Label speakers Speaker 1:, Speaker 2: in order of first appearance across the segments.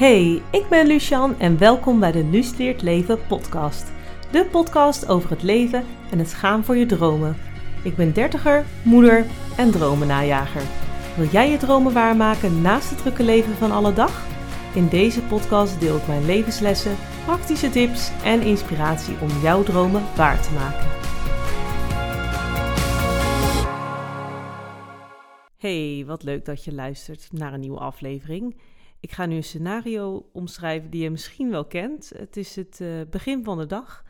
Speaker 1: Hey, ik ben Lucian en welkom bij de Luus Leert Leven podcast. De podcast over het leven en het gaan voor je dromen. Ik ben dertiger, moeder en dromennajager. Wil jij je dromen waarmaken naast het drukke leven van alle dag? In deze podcast deel ik mijn levenslessen, praktische tips en inspiratie om jouw dromen waar te maken. Hey, wat leuk dat je luistert naar een nieuwe aflevering. Ik ga nu een scenario omschrijven die je misschien wel kent. Het is het uh, begin van de dag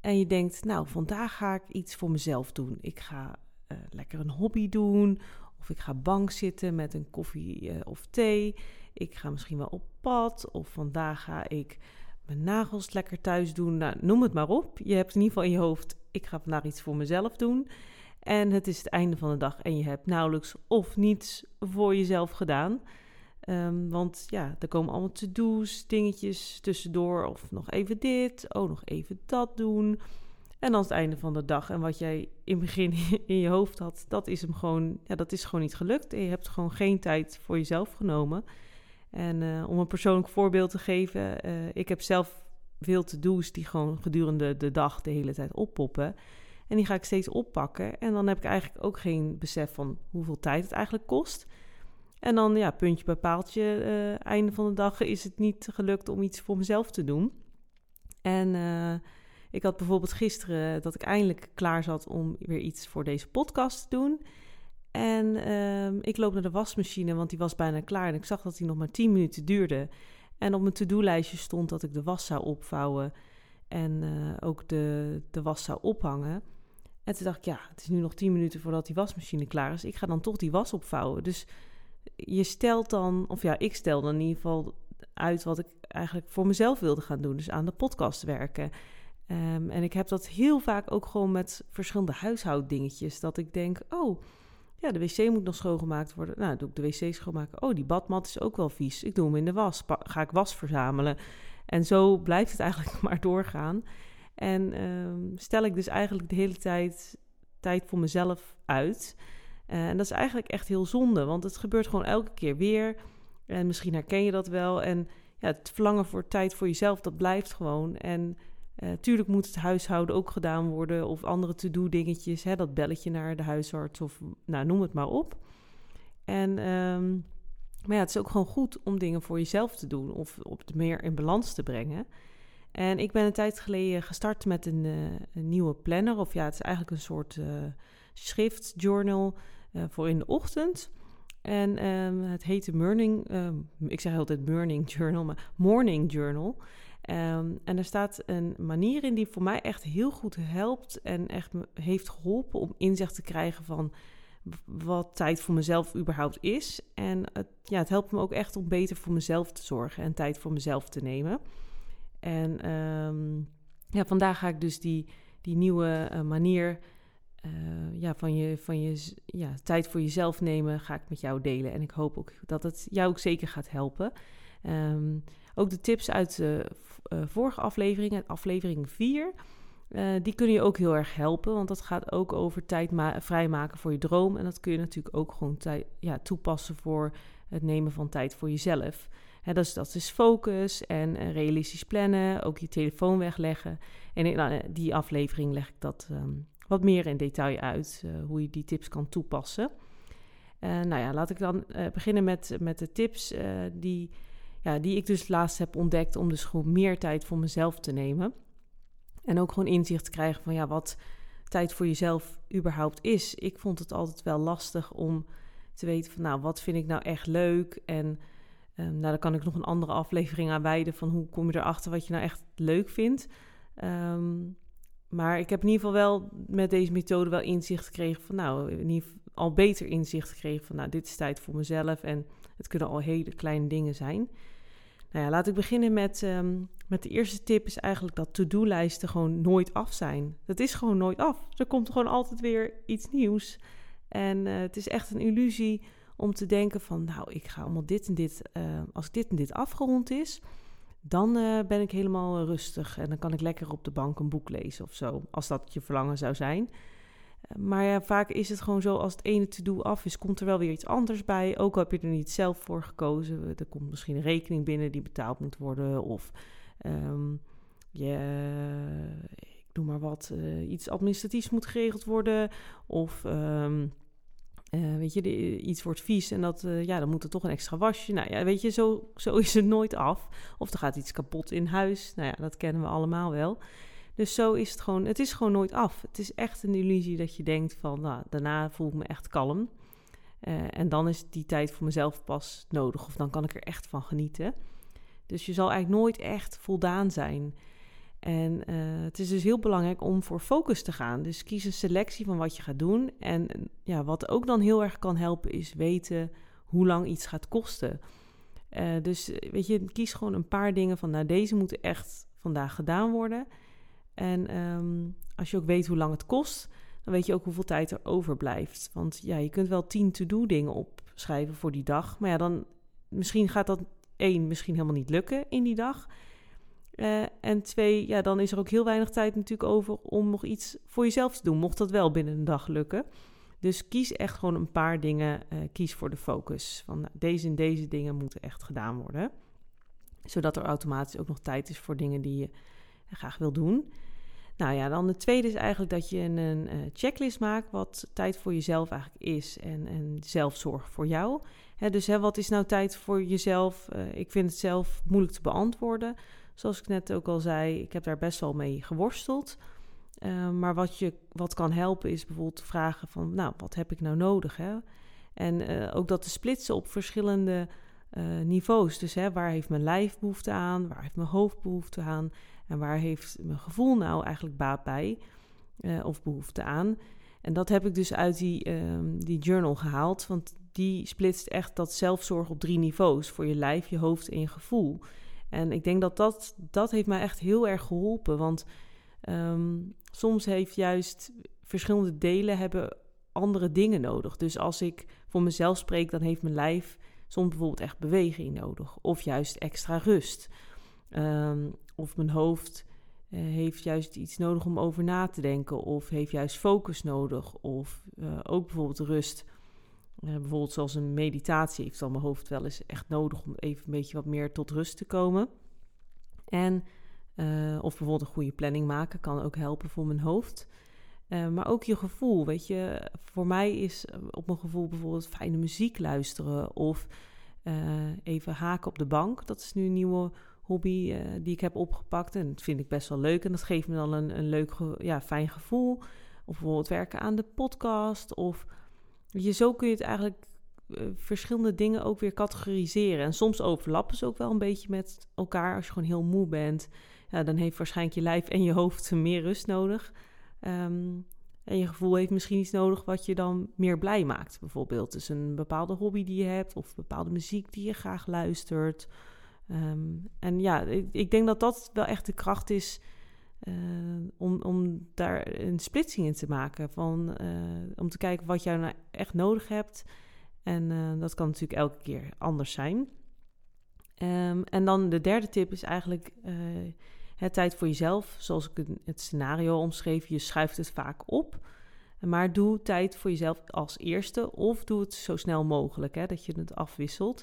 Speaker 1: en je denkt, nou, vandaag ga ik iets voor mezelf doen. Ik ga uh, lekker een hobby doen of ik ga bank zitten met een koffie uh, of thee. Ik ga misschien wel op pad of vandaag ga ik mijn nagels lekker thuis doen. Nou, noem het maar op. Je hebt in ieder geval in je hoofd, ik ga vandaag iets voor mezelf doen. En het is het einde van de dag en je hebt nauwelijks of niets voor jezelf gedaan. Um, want ja, er komen allemaal to-do's, dingetjes tussendoor. Of nog even dit, oh, nog even dat doen. En dan het einde van de dag. En wat jij in het begin in je hoofd had, dat is hem gewoon, ja, dat is gewoon niet gelukt. Je hebt gewoon geen tijd voor jezelf genomen. En uh, om een persoonlijk voorbeeld te geven, uh, ik heb zelf veel to-do's die gewoon gedurende de dag de hele tijd oppoppen. En die ga ik steeds oppakken. En dan heb ik eigenlijk ook geen besef van hoeveel tijd het eigenlijk kost. En dan, ja, puntje bij paaltje, uh, einde van de dag is het niet gelukt om iets voor mezelf te doen. En uh, ik had bijvoorbeeld gisteren dat ik eindelijk klaar zat om weer iets voor deze podcast te doen. En uh, ik loop naar de wasmachine, want die was bijna klaar. En ik zag dat die nog maar 10 minuten duurde. En op mijn to-do-lijstje stond dat ik de was zou opvouwen en uh, ook de, de was zou ophangen. En toen dacht ik, ja, het is nu nog 10 minuten voordat die wasmachine klaar is. Ik ga dan toch die was opvouwen. Dus je stelt dan, of ja, ik stel dan in ieder geval uit wat ik eigenlijk voor mezelf wilde gaan doen. Dus aan de podcast werken. Um, en ik heb dat heel vaak ook gewoon met verschillende huishouddingetjes. Dat ik denk, oh, ja, de wc moet nog schoongemaakt worden. Nou, doe ik de wc schoonmaken. Oh, die badmat is ook wel vies. Ik doe hem in de was. Ga ik was verzamelen. En zo blijft het eigenlijk maar doorgaan. En um, stel ik dus eigenlijk de hele tijd tijd voor mezelf uit. Uh, en dat is eigenlijk echt heel zonde, want het gebeurt gewoon elke keer weer. En misschien herken je dat wel. En ja, het verlangen voor tijd voor jezelf, dat blijft gewoon. En uh, tuurlijk moet het huishouden ook gedaan worden of andere to-do dingetjes. Hè, dat belletje naar de huisarts of nou, noem het maar op. En, um, maar ja, het is ook gewoon goed om dingen voor jezelf te doen of op meer in balans te brengen. En ik ben een tijd geleden gestart met een, uh, een nieuwe planner. Of ja, het is eigenlijk een soort uh, schriftjournal uh, voor in de ochtend. En um, het heet de Morning, um, ik zeg altijd Morning Journal, maar Morning Journal. Um, en er staat een manier in die voor mij echt heel goed helpt en echt heeft geholpen om inzicht te krijgen van wat tijd voor mezelf überhaupt is. En ja, het helpt me ook echt om beter voor mezelf te zorgen en tijd voor mezelf te nemen. En ja, vandaag ga ik dus die, die nieuwe uh, manier uh, ja, van je, van je ja, tijd voor jezelf nemen, ga ik met jou delen. En ik hoop ook dat het jou ook zeker gaat helpen. Um, ook de tips uit de uh, vorige aflevering, aflevering 4, uh, die kunnen je ook heel erg helpen. Want dat gaat ook over tijd vrijmaken voor je droom. En dat kun je natuurlijk ook gewoon ja, toepassen voor het nemen van tijd voor jezelf. Dat, is, dat is focus en realistisch plannen, ook je telefoon wegleggen. En in nou, die aflevering leg ik dat um, wat meer in detail uit uh, hoe je die tips kan toepassen. Nou ja, laat ik dan beginnen met, met de tips die, ja, die ik dus laatst heb ontdekt om dus gewoon meer tijd voor mezelf te nemen. En ook gewoon inzicht te krijgen van ja, wat tijd voor jezelf überhaupt is. Ik vond het altijd wel lastig om te weten van nou, wat vind ik nou echt leuk en um, nou, daar kan ik nog een andere aflevering aan wijden van hoe kom je erachter wat je nou echt leuk vindt. Um, maar ik heb in ieder geval wel met deze methode wel inzicht gekregen van, nou, in ieder geval al beter inzicht gekregen van, nou, dit is tijd voor mezelf en het kunnen al hele kleine dingen zijn. Nou ja, laat ik beginnen met, um, met de eerste tip is eigenlijk dat to-do-lijsten gewoon nooit af zijn. Dat is gewoon nooit af. Er komt gewoon altijd weer iets nieuws. En uh, het is echt een illusie om te denken van, nou, ik ga allemaal dit en dit, uh, als dit en dit afgerond is, dan uh, ben ik helemaal rustig en dan kan ik lekker op de bank een boek lezen of zo, als dat je verlangen zou zijn. Maar ja, vaak is het gewoon zo, als het ene to-do af is, komt er wel weer iets anders bij. Ook al heb je er niet zelf voor gekozen. Er komt misschien een rekening binnen die betaald moet worden. Of um, je, ik noem maar wat, iets administratiefs moet geregeld worden. Of um, uh, weet je, iets wordt vies en dat, uh, ja, dan moet er toch een extra wasje. Nou ja, weet je, zo, zo is het nooit af. Of er gaat iets kapot in huis. Nou ja, dat kennen we allemaal wel. Dus zo is het gewoon, het is gewoon nooit af. Het is echt een illusie dat je denkt van, nou, daarna voel ik me echt kalm. En dan is die tijd voor mezelf pas nodig. Of dan kan ik er echt van genieten. Dus je zal eigenlijk nooit echt voldaan zijn. En uh, het is dus heel belangrijk om voor focus te gaan. Dus kies een selectie van wat je gaat doen. En ja, wat ook dan heel erg kan helpen, is weten hoe lang iets gaat kosten. Uh, dus weet je, kies gewoon een paar dingen van, nou, deze moeten echt vandaag gedaan worden. En um, als je ook weet hoe lang het kost, dan weet je ook hoeveel tijd er overblijft. Want ja, je kunt wel tien to-do dingen opschrijven voor die dag. Maar ja, dan misschien gaat dat één misschien helemaal niet lukken in die dag. Uh, en twee, ja, dan is er ook heel weinig tijd natuurlijk over om nog iets voor jezelf te doen. Mocht dat wel binnen een dag lukken. Dus kies echt gewoon een paar dingen. Uh, kies voor de focus. Van nou, deze en deze dingen moeten echt gedaan worden. Zodat er automatisch ook nog tijd is voor dingen die je graag wil doen. Nou ja, dan de tweede is eigenlijk dat je een, uh, checklist maakt wat tijd voor jezelf eigenlijk is en, en zelfzorg voor jou. Dus wat is nou tijd voor jezelf? Ik vind het zelf moeilijk te beantwoorden. Zoals ik net ook al zei, ik heb daar best wel mee geworsteld. Uh, maar wat, je, wat kan helpen is bijvoorbeeld vragen van, nou, wat heb ik nou nodig? Hè? En ook dat te splitsen op verschillende niveaus. Dus hè, waar heeft mijn lijf behoefte aan? Waar heeft mijn hoofd behoefte aan? En waar heeft mijn gevoel nou eigenlijk baat bij of behoefte aan? En dat heb ik dus uit die, um, die journal gehaald. Want die splitst echt dat zelfzorg op drie niveaus: voor je lijf, je hoofd en je gevoel. En ik denk dat dat, dat heeft mij echt heel erg geholpen. Want um, soms heeft juist verschillende delen hebben andere dingen nodig. Dus als ik voor mezelf spreek, dan heeft mijn lijf soms bijvoorbeeld echt beweging nodig. Of juist extra rust. Um, of mijn hoofd uh, heeft juist iets nodig om over na te denken. Of heeft juist focus nodig. Of uh, ook bijvoorbeeld rust. Uh, bijvoorbeeld zoals een meditatie heeft dan mijn hoofd wel eens echt nodig om even een beetje wat meer tot rust te komen. En of bijvoorbeeld een goede planning maken kan ook helpen voor mijn hoofd. maar ook je gevoel, weet je. Voor mij is op mijn gevoel bijvoorbeeld fijne muziek luisteren. Of even haken op de bank. Dat is nu een nieuwe hobby die ik heb opgepakt. En dat vind ik best wel leuk. En dat geeft me dan een, een leuk, ja, fijn gevoel. Of bijvoorbeeld werken aan de podcast. Of je, zo kun je het eigenlijk uh, verschillende dingen ook weer categoriseren. En soms overlappen ze ook wel een beetje met elkaar. Als je gewoon heel moe bent, ja, dan heeft waarschijnlijk je lijf en je hoofd meer rust nodig. Um, en je gevoel heeft misschien iets nodig wat je dan meer blij maakt. Bijvoorbeeld dus een bepaalde hobby die je hebt, of bepaalde muziek die je graag luistert. Um, en ja, ik, ik, denk dat dat wel echt de kracht is uh, om, om daar een splitsing in te maken. Van, uh, om te kijken wat jij nou echt nodig hebt. En uh, dat kan natuurlijk elke keer anders zijn. Um, en dan de derde tip is eigenlijk het tijd voor jezelf. Zoals ik het scenario omschreef, je schuift het vaak op. Maar doe tijd voor jezelf als eerste of doe het zo snel mogelijk, hè, dat je het afwisselt.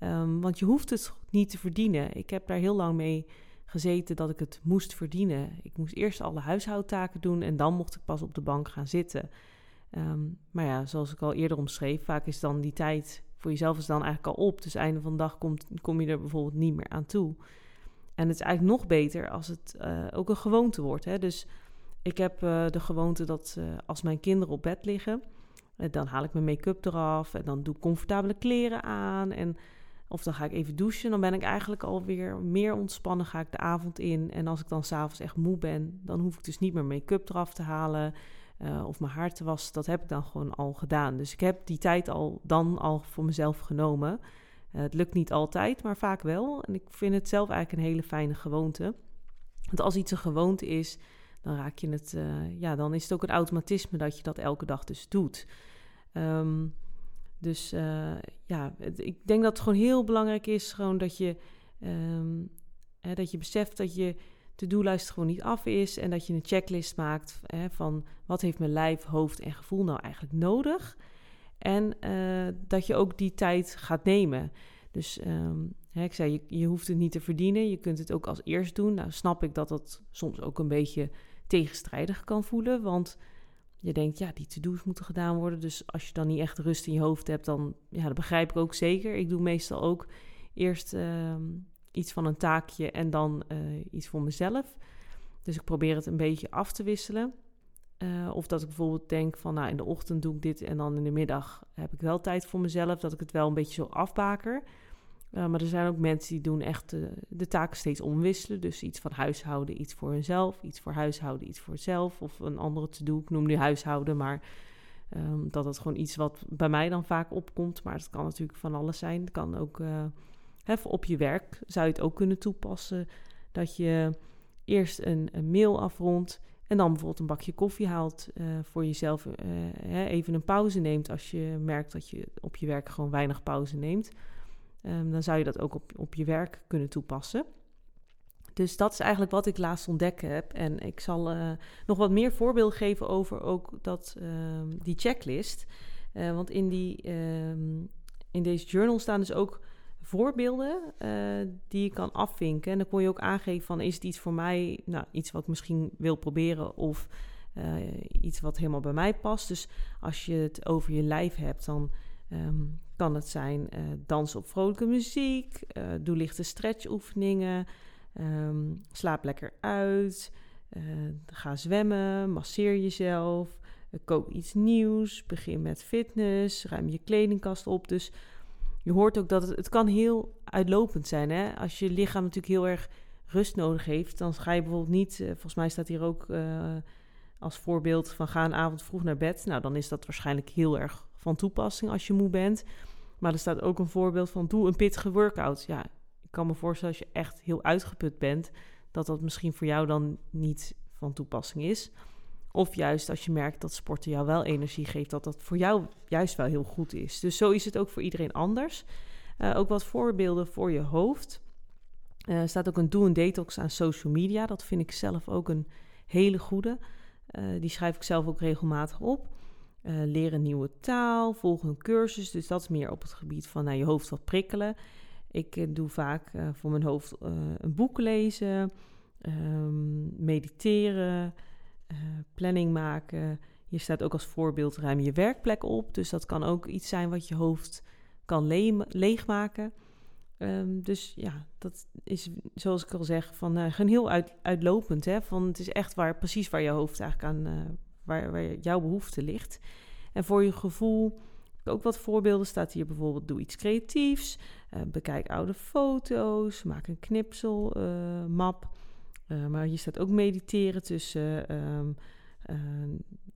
Speaker 1: Um, want je hoeft het niet te verdienen. Ik heb daar heel lang mee gezeten dat ik het moest verdienen. Ik moest eerst alle huishoudtaken doen en dan mocht ik pas op de bank gaan zitten. Um, maar ja, zoals ik al eerder omschreef, vaak is dan die tijd voor jezelf is dan eigenlijk al op. Dus einde van de dag kom je er bijvoorbeeld niet meer aan toe. En het is eigenlijk nog beter als het uh, ook een gewoonte wordt. Hè? Dus ik heb uh, de gewoonte dat uh, als mijn kinderen op bed liggen, dan haal ik mijn make-up eraf en dan doe ik comfortabele kleren aan en of dan ga ik even douchen. Dan ben ik eigenlijk alweer meer ontspannen. Ga ik de avond in. En als ik dan s'avonds echt moe ben, dan hoef ik dus niet meer make-up eraf te halen. Uh, of mijn haar te wassen. Dat heb ik dan gewoon al gedaan. Dus ik heb die tijd al dan al voor mezelf genomen. Uh, het lukt niet altijd, maar vaak wel. En ik vind het zelf eigenlijk een hele fijne gewoonte. Want als iets een gewoonte is, dan raak je het. Uh, ja, dan is het ook een automatisme dat je dat elke dag dus doet. Um, dus uh, ja, ik denk dat het gewoon heel belangrijk is gewoon dat je, um, hè, dat je beseft dat je to-do-lijst gewoon niet af is en dat je een checklist maakt hè, van wat heeft mijn lijf, hoofd en gevoel nou eigenlijk nodig. En eh, dat je ook die tijd gaat nemen. Dus ehm, hè, ik zei, je, je, hoeft het niet te verdienen. Je kunt het ook als eerst doen. Nou snap ik dat dat soms ook een beetje tegenstrijdig kan voelen. Want je denkt, ja, die to-do's moeten gedaan worden. Dus als je dan niet echt rust in je hoofd hebt, dan... Ja, dat begrijp ik ook zeker. Ik doe meestal ook eerst ehm, iets van een taakje en dan uh, iets voor mezelf. Dus ik probeer het een beetje af te wisselen. Uh, of dat ik bijvoorbeeld denk van, nou, in de ochtend doe ik dit en dan in de middag heb ik wel tijd voor mezelf. Dat ik het wel een beetje zo afbaker. Uh, maar er zijn ook mensen die doen echt uh, de taken steeds omwisselen. Dus iets van huishouden, iets voor hunzelf. Iets voor huishouden, iets voor zelf. Of een andere te doen. Ik noem nu huishouden, maar um, dat het gewoon iets wat bij mij dan vaak opkomt. Maar het kan natuurlijk van alles zijn. Het kan ook Even op je werk zou je het ook kunnen toepassen. Dat je eerst een, een mail afrondt en dan bijvoorbeeld een bakje koffie haalt voor jezelf. Even een pauze neemt als je merkt dat je op je werk gewoon weinig pauze neemt. Um, dan zou je dat ook op, op je werk kunnen toepassen. Dus dat is eigenlijk wat ik laatst ontdekken heb. En ik zal uh, nog wat meer voorbeelden geven over ook dat, ehm, die checklist. want in, die, um, in deze journal staan dus ook voorbeelden uh, die je kan afvinken. En dan kon je ook aangeven van is het iets voor mij, nou, iets wat ik misschien wil proberen of iets wat helemaal bij mij past. Dus als je het over je lijf hebt, dan kan het zijn uh, dans op vrolijke muziek, doe lichte stretchoefeningen, um, slaap lekker uit, ga zwemmen, masseer jezelf, kook iets nieuws, begin met fitness, ruim je kledingkast op. Dus je hoort ook dat het, het kan heel uitlopend zijn. Hè? Als je lichaam natuurlijk heel erg rust nodig heeft, dan ga je bijvoorbeeld niet. Volgens mij staat hier ook als voorbeeld van ga een avond vroeg naar bed. Nou, dan is dat waarschijnlijk heel erg van toepassing als je moe bent. Maar er staat ook een voorbeeld van doe een pittige workout. Ja, ik kan me voorstellen als je echt heel uitgeput bent, dat dat misschien voor jou dan niet van toepassing is. Of juist als je merkt dat sporten jou wel energie geeft, dat dat voor jou juist wel heel goed is. Dus zo is het ook voor iedereen anders. Uh, ook wat voorbeelden voor je hoofd. Er uh, staat ook een do een detox aan social media. Dat vind ik zelf ook een hele goede. Uh, die schrijf ik zelf ook regelmatig op. leren een nieuwe taal, volg een cursus. Dus dat is meer op het gebied van naar je hoofd wat prikkelen. Ik doe vaak voor mijn hoofd een boek lezen, um, mediteren. Uh, planning maken. Hier staat ook als voorbeeld ruim je werkplek op. Dus dat kan ook iets zijn wat je hoofd kan le leegmaken. Um, dus ja, dat is zoals ik al zeg, van uh, heel uit, uitlopend. Hè? Van het is echt waar, precies waar je hoofd eigenlijk aan, uh, waar, jouw behoefte ligt. En voor je gevoel, ook wat voorbeelden staat hier bijvoorbeeld: doe iets creatiefs, uh, bekijk oude foto's, maak een knipsel, map. Uh, maar hier staat ook mediteren tussen um,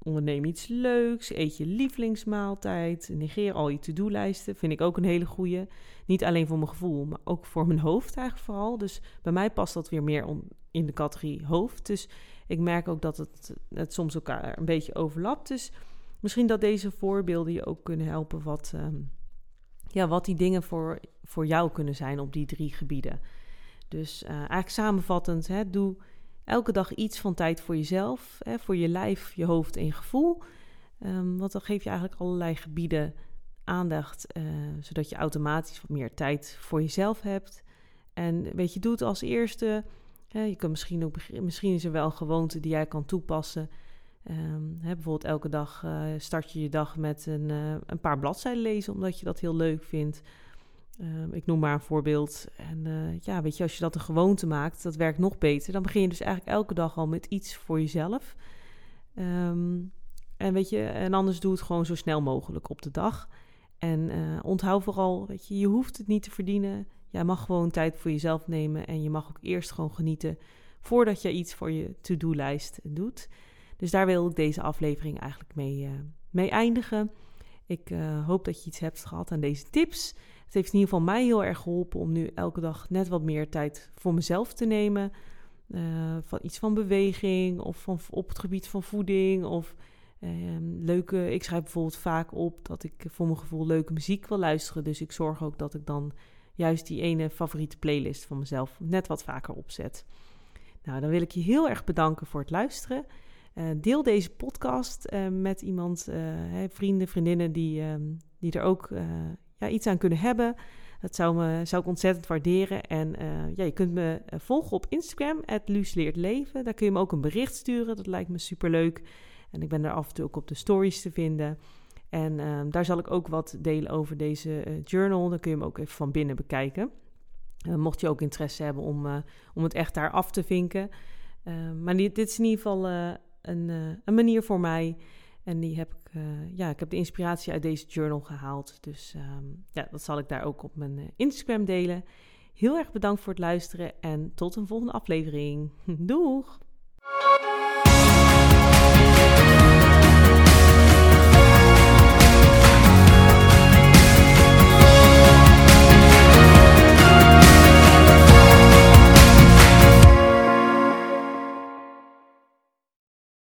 Speaker 1: onderneem iets leuks, eet je lievelingsmaaltijd, negeer al je to-do-lijsten. Vind ik ook een hele goede. Niet alleen voor mijn gevoel, maar ook voor mijn hoofd eigenlijk vooral. Dus bij mij past dat weer meer in de categorie hoofd. Dus ik merk ook dat het, het soms elkaar een beetje overlapt. Dus misschien dat deze voorbeelden je ook kunnen helpen wat, um, ja, wat die dingen voor, voor jou kunnen zijn op die drie gebieden. Dus uh, eigenlijk samenvattend, hè, doe elke dag iets van tijd voor jezelf, hè, voor je lijf, je hoofd en je gevoel. Um, want dan geef je eigenlijk allerlei gebieden aandacht, uh, zodat je automatisch wat meer tijd voor jezelf hebt. En weet je, doe het als eerste. Je kan misschien ook, misschien is er wel een gewoonte die jij kan toepassen. Um, hè, bijvoorbeeld elke dag uh, start je je dag met een, uh, een paar bladzijden lezen, omdat je dat heel leuk vindt. Uh, ik noem maar een voorbeeld. En uh, ja, weet je, als je dat een gewoonte maakt, dat werkt nog beter. Dan begin je dus eigenlijk elke dag al met iets voor jezelf. Um, en weet je, en anders doe het gewoon zo snel mogelijk op de dag. En onthoud vooral, weet je, je hoeft het niet te verdienen. Jij mag gewoon tijd voor jezelf nemen. En je mag ook eerst gewoon genieten voordat je iets voor je to-do-lijst doet. Dus daar wil ik deze aflevering eigenlijk mee, mee eindigen. Ik hoop dat je iets hebt gehad aan deze tips. Het heeft in ieder geval mij heel erg geholpen om nu elke dag net wat meer tijd voor mezelf te nemen. Uh, van iets van beweging of van, op het gebied van voeding of uh, leuke. Ik schrijf bijvoorbeeld vaak op dat ik voor mijn gevoel leuke muziek wil luisteren. Dus ik zorg ook dat ik dan juist die ene favoriete playlist van mezelf net wat vaker opzet. Nou, dan wil ik je heel erg bedanken voor het luisteren. Uh, deel deze podcast uh, met iemand, hè, vrienden, vriendinnen die, ehm, die er ook ja, iets aan kunnen hebben. Dat zou, me, zou ik ontzettend waarderen. En ja, je kunt me volgen op Instagram, @luusleertleven. Daar kun je me ook een bericht sturen. Dat lijkt me superleuk. En ik ben er af en toe ook op de stories te vinden. En ehm, daar zal ik ook wat delen over deze journal. Dan kun je hem ook even van binnen bekijken. mocht je ook interesse hebben om, om het echt daar af te vinken. maar dit, is in ieder geval een, een manier voor mij. En die heb ik, ja, ik heb de inspiratie uit deze journal gehaald. Dus um, ja, dat zal ik daar ook op mijn Instagram delen. Heel erg bedankt voor het luisteren en tot een volgende aflevering. Doeg!